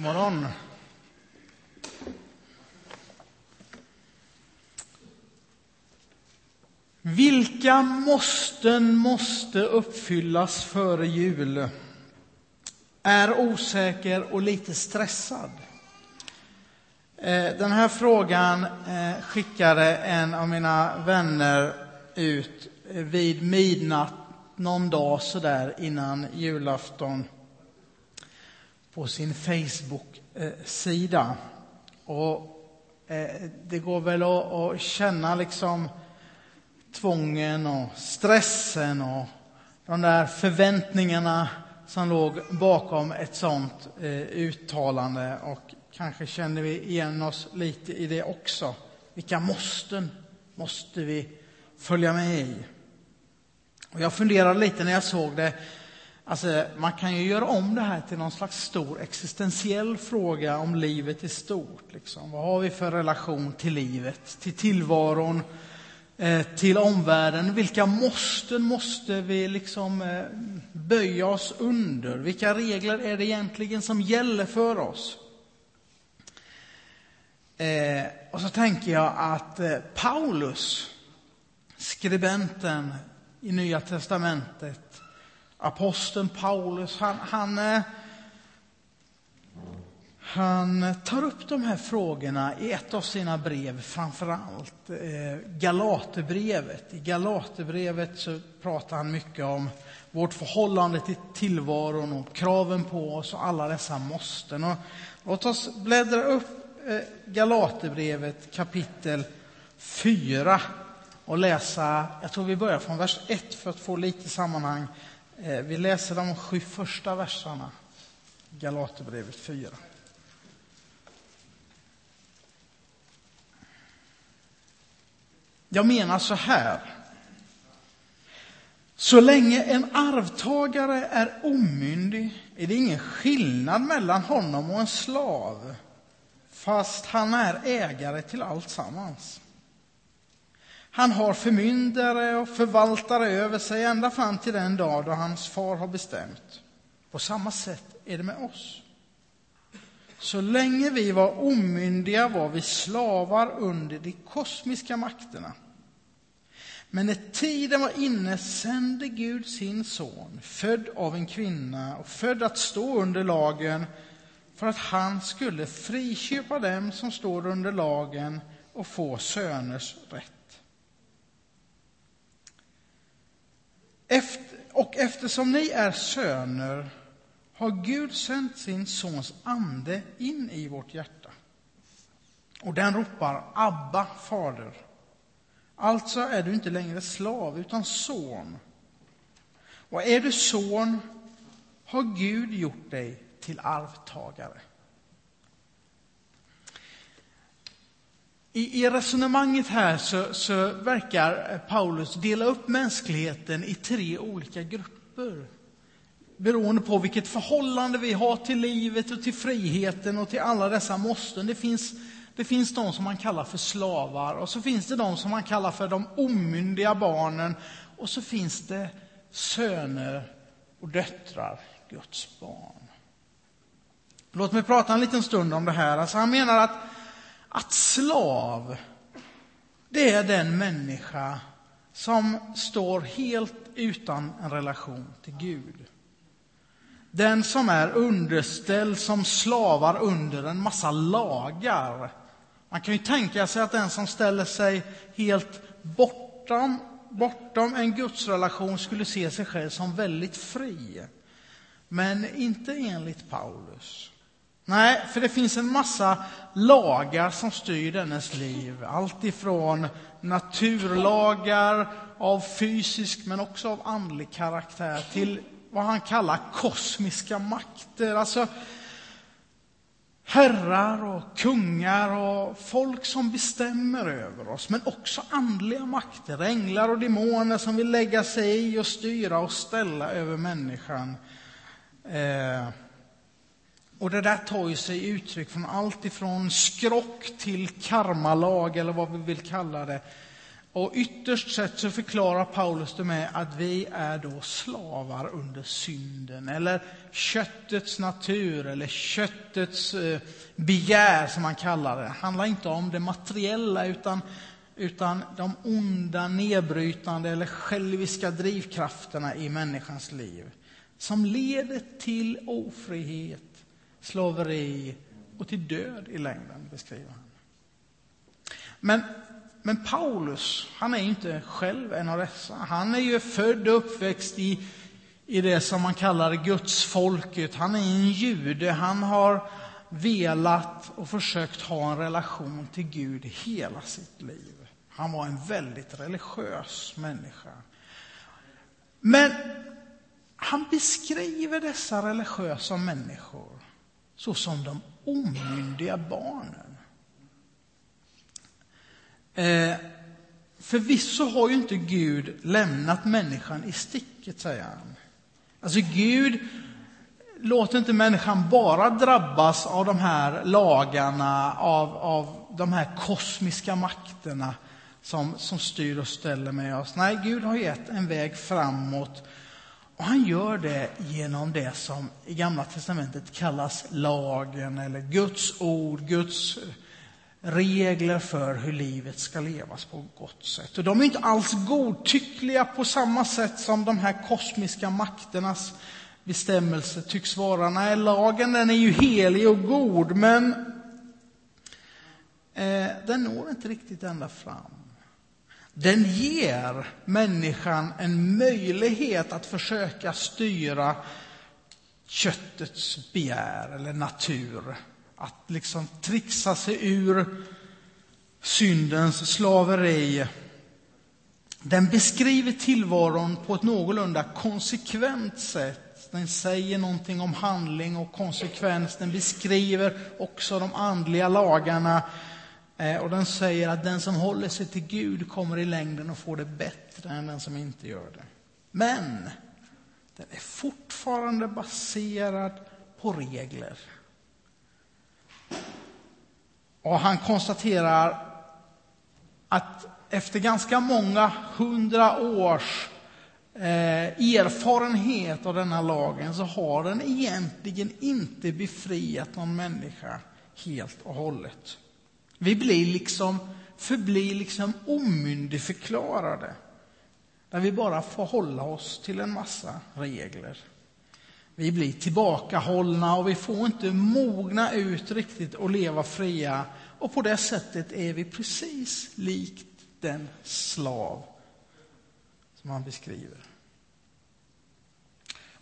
God morgon. Vilka måsten måste uppfyllas före jul? Är osäker och lite stressad. Eh, den här frågan eh, skickade en av mina vänner ut vid midnatt någon dag sådär innan julafton på sin Facebook-sida. Och eh, det går väl att känna liksom tvången och stressen och de där förväntningarna som låg bakom ett sånt eh, uttalande. Och kanske känner vi igen oss lite i det också. Vilka måsten måste vi följa med i? Och jag funderade lite när jag såg det. Alltså, man kan ju göra om det här till någon slags stor existentiell fråga om livet i stort. Liksom. Vad har vi för relation till livet, till tillvaron, eh, till omvärlden? Vilka måsten måste vi liksom eh, böja oss under? Vilka regler är det egentligen som gäller för oss? Eh, och så tänker jag att eh, Paulus, skribenten i Nya testamentet, aposteln Paulus, han, han, eh, han tar upp de här frågorna i ett av sina brev, framför allt eh, Galaterbrevet. I Galaterbrevet så pratar han mycket om vårt förhållande till tillvaron och kraven på oss och alla dessa måsten. Och låt oss bläddra upp eh, Galaterbrevet kapitel 4 och läsa, jag tror vi börjar från vers 1 för att få lite sammanhang. Eh, vi läser de sju första verserna, Galaterbrevet 4. Jag menar så här. Så länge en arvtagare är omyndig är det ingen skillnad mellan honom och en slav fast han är ägare till allt sammans. Han har förmyndare och förvaltare över sig ända fram till den dag då hans far har bestämt. På samma sätt är det med oss. Så länge vi var omyndiga var vi slavar under de kosmiska makterna. Men när tiden var inne sände Gud sin son, född av en kvinna och född att stå under lagen, för att han skulle friköpa dem som står under lagen och få söners rätt. Efter, och eftersom ni är söner har Gud sänt sin sons ande in i vårt hjärta. Och den ropar Abba, fader. Alltså är du inte längre slav, utan son. Och är du son har Gud gjort dig till arvtagare. I, I resonemanget här så, så verkar Paulus dela upp mänskligheten i tre olika grupper beroende på vilket förhållande vi har till livet och till friheten och till alla dessa måsten. Det finns, det finns de som man kallar för slavar och så finns det de som man kallar för de omyndiga barnen och så finns det söner och döttrar, Guds barn. Låt mig prata en liten stund om det här. Alltså han menar att, att slav, det är den människa som står helt utan en relation till Gud. Den som är underställd som slavar under en massa lagar. Man kan ju tänka sig att den som ställer sig helt bortom, bortom en gudsrelation skulle se sig själv som väldigt fri. Men inte enligt Paulus. Nej, för det finns en massa lagar som styr dennes liv. Allt ifrån naturlagar av fysisk men också av andlig karaktär till vad han kallar kosmiska makter. Alltså herrar och kungar och folk som bestämmer över oss, men också andliga makter, änglar och demoner som vill lägga sig i och styra och ställa över människan. Eh, och det där tar ju sig uttryck från allt ifrån skrock till karmalag, eller vad vi vill kalla det. Och ytterst sett så förklarar Paulus det med att vi är då slavar under synden, eller köttets natur, eller köttets eh, begär som man kallar det. Det handlar inte om det materiella utan, utan de onda, nedbrytande eller själviska drivkrafterna i människans liv. Som leder till ofrihet, slaveri och till död i längden, beskriver han. Men men Paulus, han är inte själv en av dessa. Han är ju född och uppväxt i, i det som man kallar Guds folket. Han är en jude. Han har velat och försökt ha en relation till Gud hela sitt liv. Han var en väldigt religiös människa. Men han beskriver dessa religiösa människor så som de omyndiga barnen. Eh, förvisso har ju inte Gud lämnat människan i sticket, säger han. Alltså Gud låter inte människan bara drabbas av de här lagarna, av, av de här kosmiska makterna som, som styr och ställer med oss. Nej, Gud har gett en väg framåt och han gör det genom det som i Gamla testamentet kallas lagen eller Guds ord, Guds regler för hur livet ska levas på ett gott sätt. Och de är inte alls godtyckliga på samma sätt som de här kosmiska makternas bestämmelser tycks vara. Nej, lagen den är ju helig och god, men eh, den når inte riktigt ända fram. Den ger människan en möjlighet att försöka styra köttets begär eller natur att liksom trixa sig ur syndens slaveri. Den beskriver tillvaron på ett någorlunda konsekvent sätt. Den säger någonting om handling och konsekvens. Den beskriver också de andliga lagarna. Eh, och den säger att den som håller sig till Gud kommer i längden att få det bättre än den som inte gör det. Men den är fortfarande baserad på regler. Och han konstaterar att efter ganska många hundra års eh, erfarenhet av denna lagen så har den egentligen inte befriat någon människa helt och hållet. Vi blir liksom, förblir liksom omyndigförklarade. när vi bara får hålla oss till en massa regler. Vi blir tillbakahållna och vi får inte mogna ut riktigt och leva fria. Och på det sättet är vi precis likt den slav som han beskriver.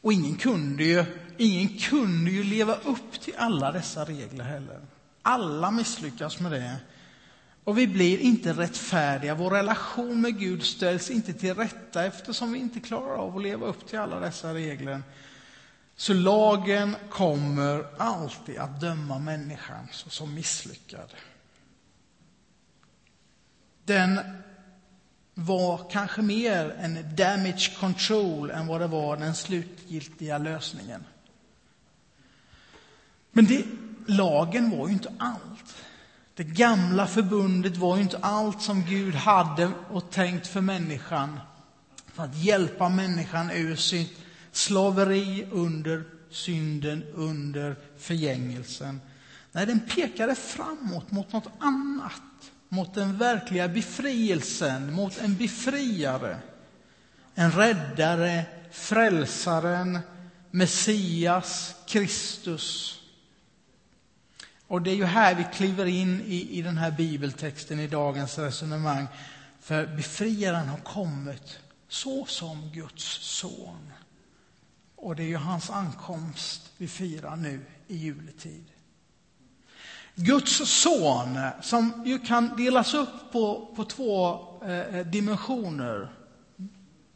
Och ingen kunde, ju, ingen kunde ju leva upp till alla dessa regler heller. Alla misslyckas med det. Och vi blir inte rättfärdiga. Vår relation med Gud ställs inte till rätta eftersom vi inte klarar av att leva upp till alla dessa regler. Så lagen kommer alltid att döma människan som misslyckad. Den var kanske mer en damage control än vad det var den slutgiltiga lösningen. Men det, lagen var ju inte allt. Det gamla förbundet var ju inte allt som Gud hade och tänkt för människan för att hjälpa människan ur sitt slaveri under synden, under förgängelsen. Nej, den pekade framåt mot något annat, mot den verkliga befrielsen, mot en befriare. En räddare, frälsaren, Messias, Kristus. Och det är ju här vi kliver in i, i den här bibeltexten i dagens resonemang. För befriaren har kommit så som Guds son. Och det är ju hans ankomst vi firar nu i juletid. Guds son, som ju kan delas upp på, på två eh, dimensioner.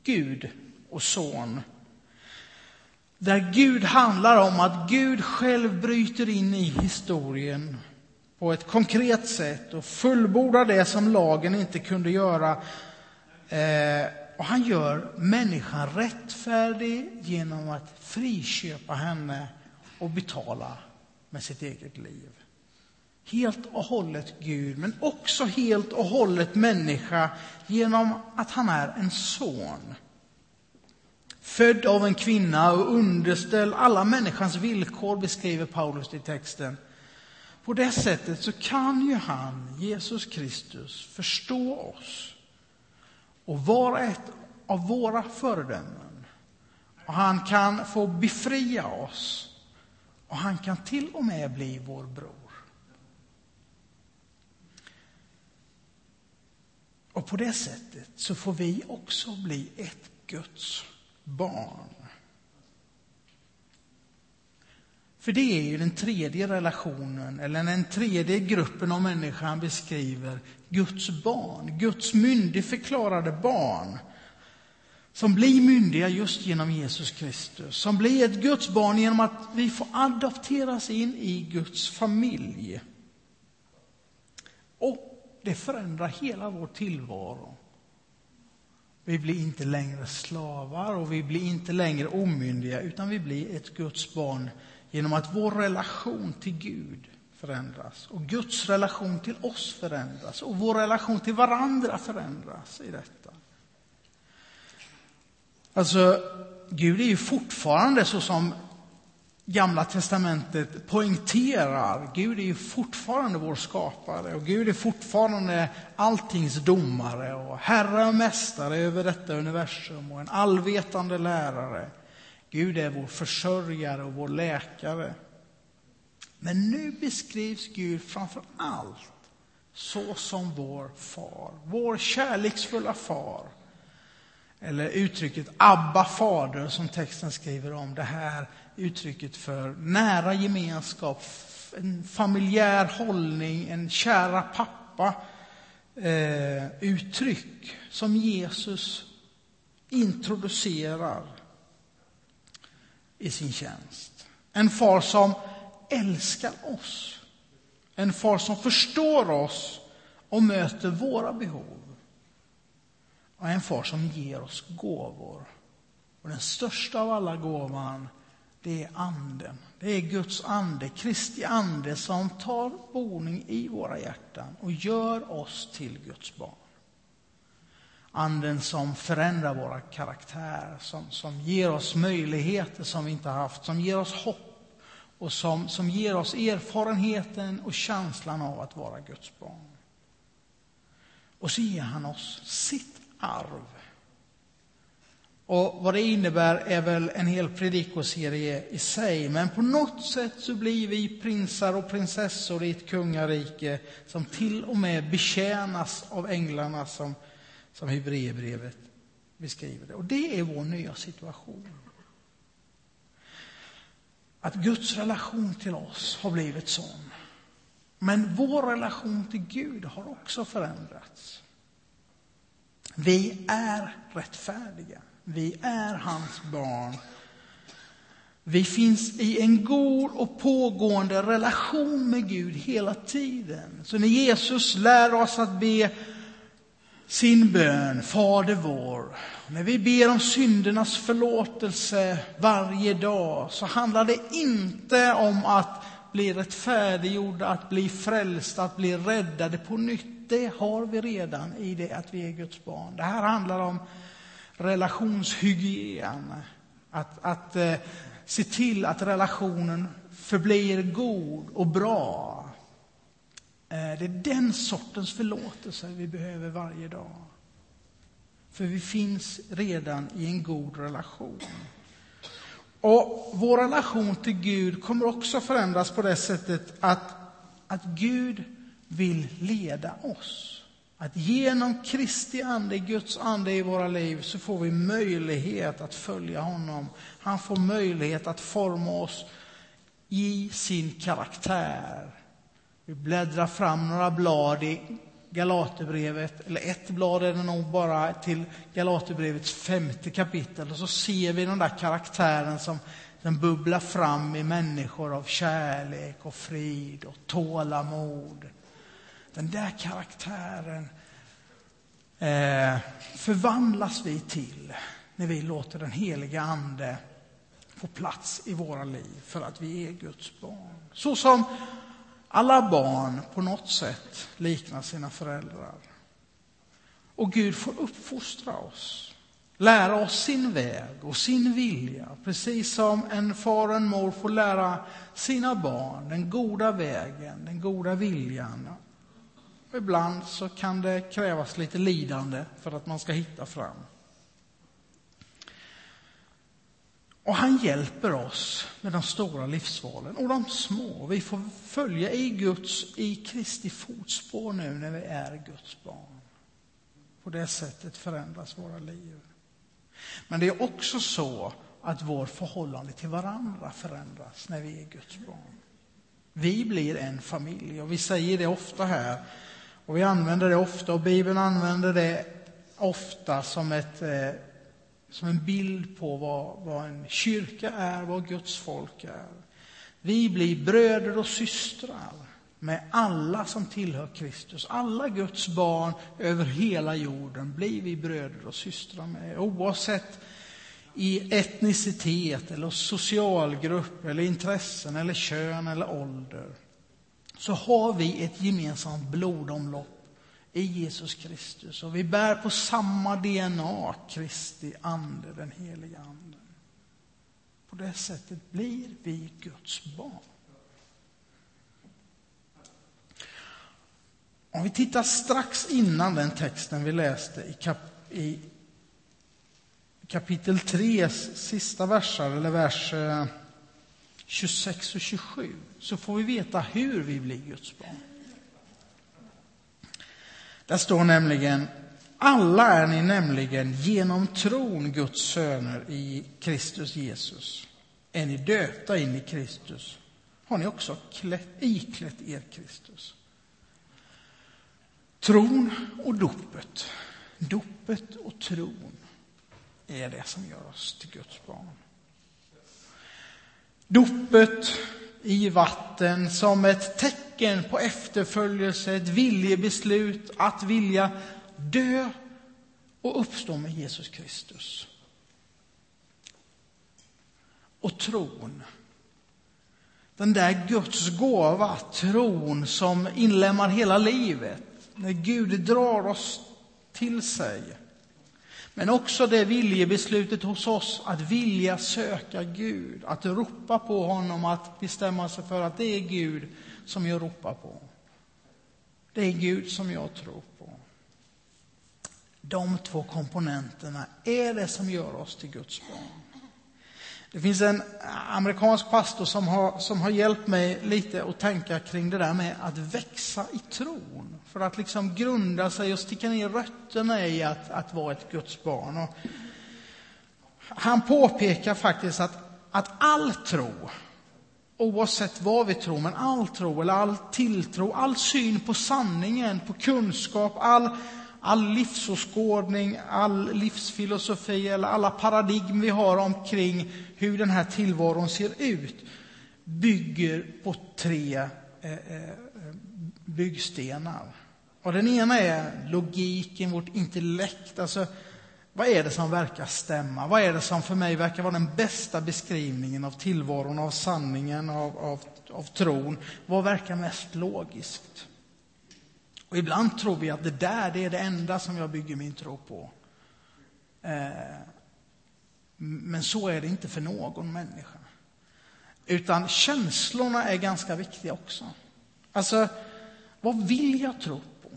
Gud och son. Där Gud handlar om att Gud själv bryter in i historien på ett konkret sätt och fullbordar det som lagen inte kunde göra. Eh, och han gör människan rättfärdig genom att friköpa henne och betala med sitt eget liv. helt och hållet Gud, men också helt och hållet människa genom att han är en son. Född av en kvinna och underställd alla människans villkor, beskriver Paulus i texten. På det sättet så kan ju han, Jesus Kristus, förstå oss och vara ett av våra föredömen. Och han kan få befria oss och han kan till och med bli vår bror. Och på det sättet så får vi också bli ett Guds barn. För det är ju den tredje relationen, eller den tredje gruppen av människor han beskriver, Guds barn, Guds myndigförklarade barn. Som blir myndiga just genom Jesus Kristus, som blir ett Guds barn genom att vi får adopteras in i Guds familj. Och det förändrar hela vår tillvaro. Vi blir inte längre slavar och vi blir inte längre omyndiga, utan vi blir ett Guds barn genom att vår relation till Gud förändras och Guds relation till oss förändras och vår relation till varandra förändras i detta. Alltså, Gud är ju fortfarande så som Gamla testamentet poängterar. Gud är ju fortfarande vår skapare och Gud är fortfarande alltings domare och herre och mästare över detta universum och en allvetande lärare. Gud är vår försörjare och vår läkare. Men nu beskrivs Gud framför allt så som vår far, vår kärleksfulla far. Eller uttrycket Abba fader som texten skriver om. Det här uttrycket för nära gemenskap, en familjär hållning, en kära pappa eh, uttryck som Jesus introducerar i sin tjänst. En far som älskar oss. En far som förstår oss och möter våra behov. Och en far som ger oss gåvor. Och den största av alla gåvan, det är anden. Det är Guds ande, Kristi ande, som tar boning i våra hjärtan och gör oss till Guds barn. Anden som förändrar våra karaktärer, som, som ger oss möjligheter som vi inte har haft, som ger oss hopp och som, som ger oss erfarenheten och känslan av att vara Guds barn. Och så ger han oss sitt arv. Och vad det innebär är väl en hel predikoserie i sig, men på något sätt så blir vi prinsar och prinsessor i ett kungarike som till och med betjänas av änglarna som som Hebreerbrevet beskriver det. Och det är vår nya situation. Att Guds relation till oss har blivit sån. Men vår relation till Gud har också förändrats. Vi är rättfärdiga. Vi är hans barn. Vi finns i en god och pågående relation med Gud hela tiden. Så när Jesus lär oss att be sin bön, Fader vår. När vi ber om syndernas förlåtelse varje dag så handlar det inte om att bli rättfärdiggjorda, att bli frälsta, att bli räddade på nytt. Det har vi redan i det att vi är Guds barn. Det här handlar om relationshygien. Att, att eh, se till att relationen förblir god och bra. Eh, det är den sortens förlåtelse vi behöver varje dag. För vi finns redan i en god relation. Och vår relation till Gud kommer också förändras på det sättet att, att Gud vill leda oss. Att genom Kristi ande, Guds ande i våra liv, så får vi möjlighet att följa honom. Han får möjlighet att forma oss i sin karaktär vi bläddrar fram några blad i Galaterbrevet, eller ett blad är det nog bara, till Galaterbrevets femte kapitel. Och så ser vi den där karaktären som den bubblar fram i människor av kärlek och frid och tålamod. Den där karaktären eh, förvandlas vi till när vi låter den heliga Ande få plats i våra liv för att vi är Guds barn. Så som Alla barn på något sätt liknar sina föräldrar. Och Gud får uppfostra oss, lära oss sin väg och sin vilja, precis som en far och en mor får lära sina barn den goda vägen, den goda viljan. Och ibland så kan det krävas lite lidande för att man ska hitta fram. Och han hjälper oss med de stora livsvalen och de små. Vi får följa i Guds, i Kristi fotspår nu när vi är Guds barn. På det sättet förändras våra liv. Men det är också så att vårt förhållande till varandra förändras när vi är Guds barn. Vi blir en familj och vi säger det ofta här och vi använder det ofta och Bibeln använder det ofta som ett eh, som en bild på vad, vad en kyrka är, vad Guds folk är. Vi blir bröder och systrar med alla som tillhör Kristus. Alla Guds barn över hela jorden blir vi bröder och systrar med. Oavsett i etnicitet, eller socialgrupp, eller intressen, eller kön eller ålder så har vi ett gemensamt blodomlopp i Jesus Kristus. Och vi bär på samma DNA, Kristi ande, den heliga anden. På det sättet blir vi Guds barn. Om vi tittar strax innan den texten vi läste i, kap, i kapitel 3, sista verser, eller vers eh, 26 och 27, så får vi veta hur vi blir Guds barn. Där står nämligen, alla är ni nämligen genom tron Guds söner i Kristus Jesus. Är ni döpta in i Kristus har ni också klätt, iklätt er Kristus. Tron och dopet, dopet och tron är det som gör oss till Guds barn. Dopet i vatten som ett tecken på efterföljelse, ett viljebeslut att vilja dö och uppstå med Jesus Kristus. Och tron. Den där Guds gåva, tron som inlämnar hela livet. När Gud drar oss till sig. Men också det viljebeslutet hos oss att vilja söka Gud, att ropa på honom, att bestämma sig för att det är Gud som jag ropar på. Det är Gud som jag tror på. De två komponenterna är det som gör oss till Guds barn. Det finns en amerikansk pastor som har, som har hjälpt mig lite att tänka kring det där med att växa i tron. För att liksom grunda sig och sticka ner rötterna i att, att vara ett Guds barn. Och han påpekar faktiskt att, att all tro, oavsett vad vi tror, men all tro eller all tilltro, all syn på sanningen, på kunskap, all all livsåskådning, all livsfilosofi eller alla paradigm vi har omkring hur den här tillvaron ser ut bygger på tre eh, eh, byggstenar. Och den ena är logiken, vårt intellekt. Alltså, vad är det som verkar stämma? Vad är det som för mig verkar vara den bästa beskrivningen av tillvaron, av sanningen, av, av, av tron? Vad verkar mest logiskt? Och ibland tror vi att det där det är det enda som jag bygger min tro på. Eh, men så är det inte för någon människa. Utan känslorna är ganska viktiga också. Alltså, vad vill jag tro på?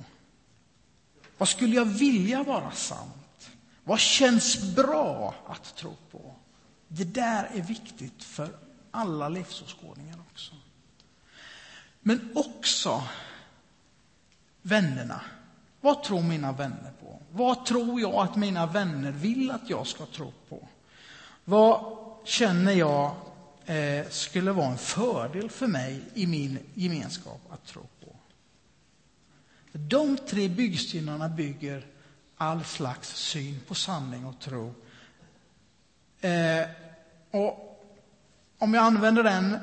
Vad skulle jag vilja vara sant? Vad känns bra att tro på? Det där är viktigt för alla livsåskådningar också. Men också vännerna. Vad tror mina vänner på? Vad tror jag att mina vänner vill att jag ska tro på? Vad känner jag eh, skulle vara en fördel för mig i min gemenskap att tro på? De tre byggstenarna bygger all slags syn på sanning och tro. Eh, och om jag använder den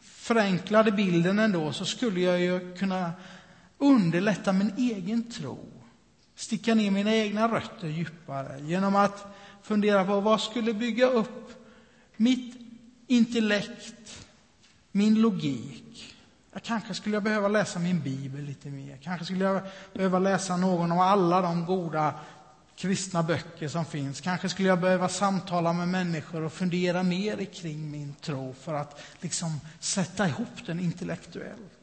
förenklade bilden ändå så skulle jag ju kunna underlätta min egen tro. Sticka ner mina egna rötter djupare genom att fundera på vad skulle bygga upp mitt intellekt, min logik, Jag kanske skulle jag behöva läsa min bibel lite mer. Kanske skulle jag behöva läsa någon av alla de goda kristna böcker som finns. Kanske skulle jag behöva samtala med människor och fundera mer kring min tro för att liksom sätta ihop den intellektuellt.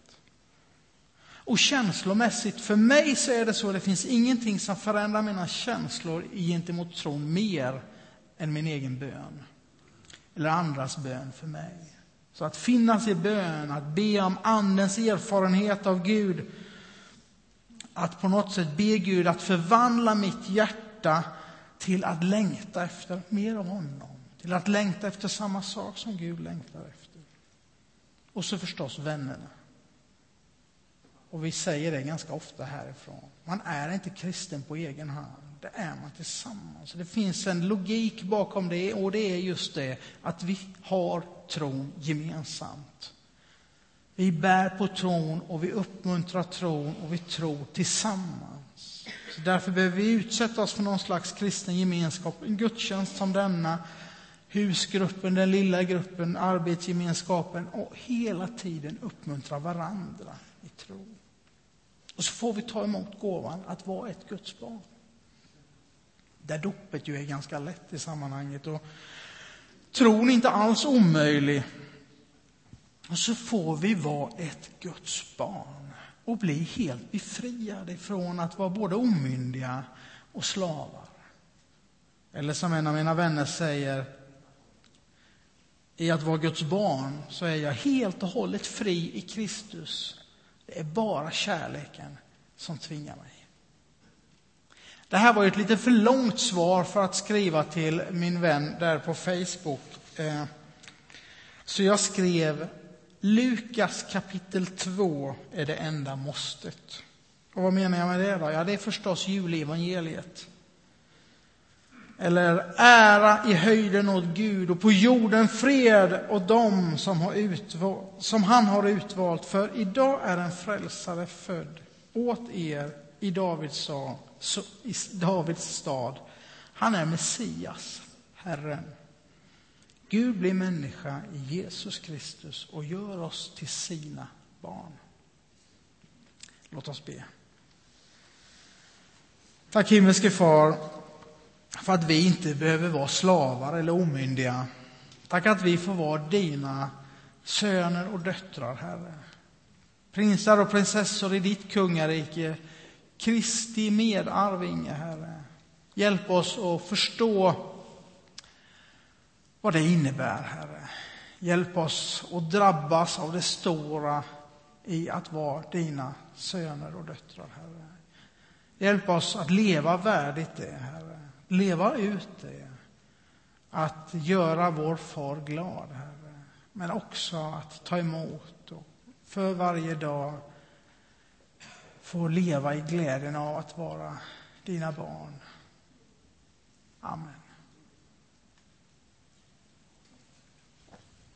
Och känslomässigt, för mig så är det så, det finns ingenting som förändrar mina känslor gentemot tron mer än min egen bön. Eller andras bön för mig. Så att finnas i bön, att be om Andens erfarenhet av Gud, att på något sätt be Gud att förvandla mitt hjärta till att längta efter mer av honom, till att längta efter samma sak som Gud längtar efter. Och så förstås vännerna. Och vi säger det ganska ofta härifrån. Man är inte kristen på egen hand. Det är man tillsammans. Det finns en logik bakom det och det är just det att vi har tron gemensamt. Vi bär på tron och vi uppmuntrar tron och vi tror tillsammans. Så därför behöver vi utsätta oss för någon slags kristen gemenskap, en gudstjänst som denna, husgruppen, den lilla gruppen, arbetsgemenskapen och hela tiden uppmuntra varandra i tron. Och så får vi ta emot gåvan att vara ett Guds barn. Där dopet ju är ganska lätt i sammanhanget och tron inte alls omöjlig. Och så får vi vara ett Guds barn och bli helt befriade från att vara både omyndiga och slavar. Eller som en av mina vänner säger, i att vara Guds barn så är jag helt och hållet fri i Kristus det är bara kärleken som tvingar mig. Det här var ett lite för långt svar för att skriva till min vän där på Facebook. Eh, så jag skrev Lukas kapitel 2 är det enda måstet. Och vad menar jag med det då? Ja, det är förstås julevangeliet. Eller ära i höjden åt Gud och på jorden fred åt dem som, har utvalt, som han har utvalt. För idag är en frälsare född åt er i Davids, stad, i Davids stad. Han är Messias, Herren. Gud blir människa i Jesus Kristus och gör oss till sina barn. Låt oss be. Tack himmelske far för att vi inte behöver vara slavar eller omyndiga. Tack att vi får vara dina söner och döttrar, Herre. Prinsar och prinsessor i ditt kungarike, Kristi medarvinge, Herre. Hjälp oss att förstå vad det innebär, Herre. Hjälp oss att drabbas av det stora i att vara dina söner och döttrar, Herre. Hjälp oss att leva värdigt det, Herre leva ut det. Att göra vår far glad, Herre. Men också att ta emot och för varje dag få leva i glädjen av att vara dina barn. Amen.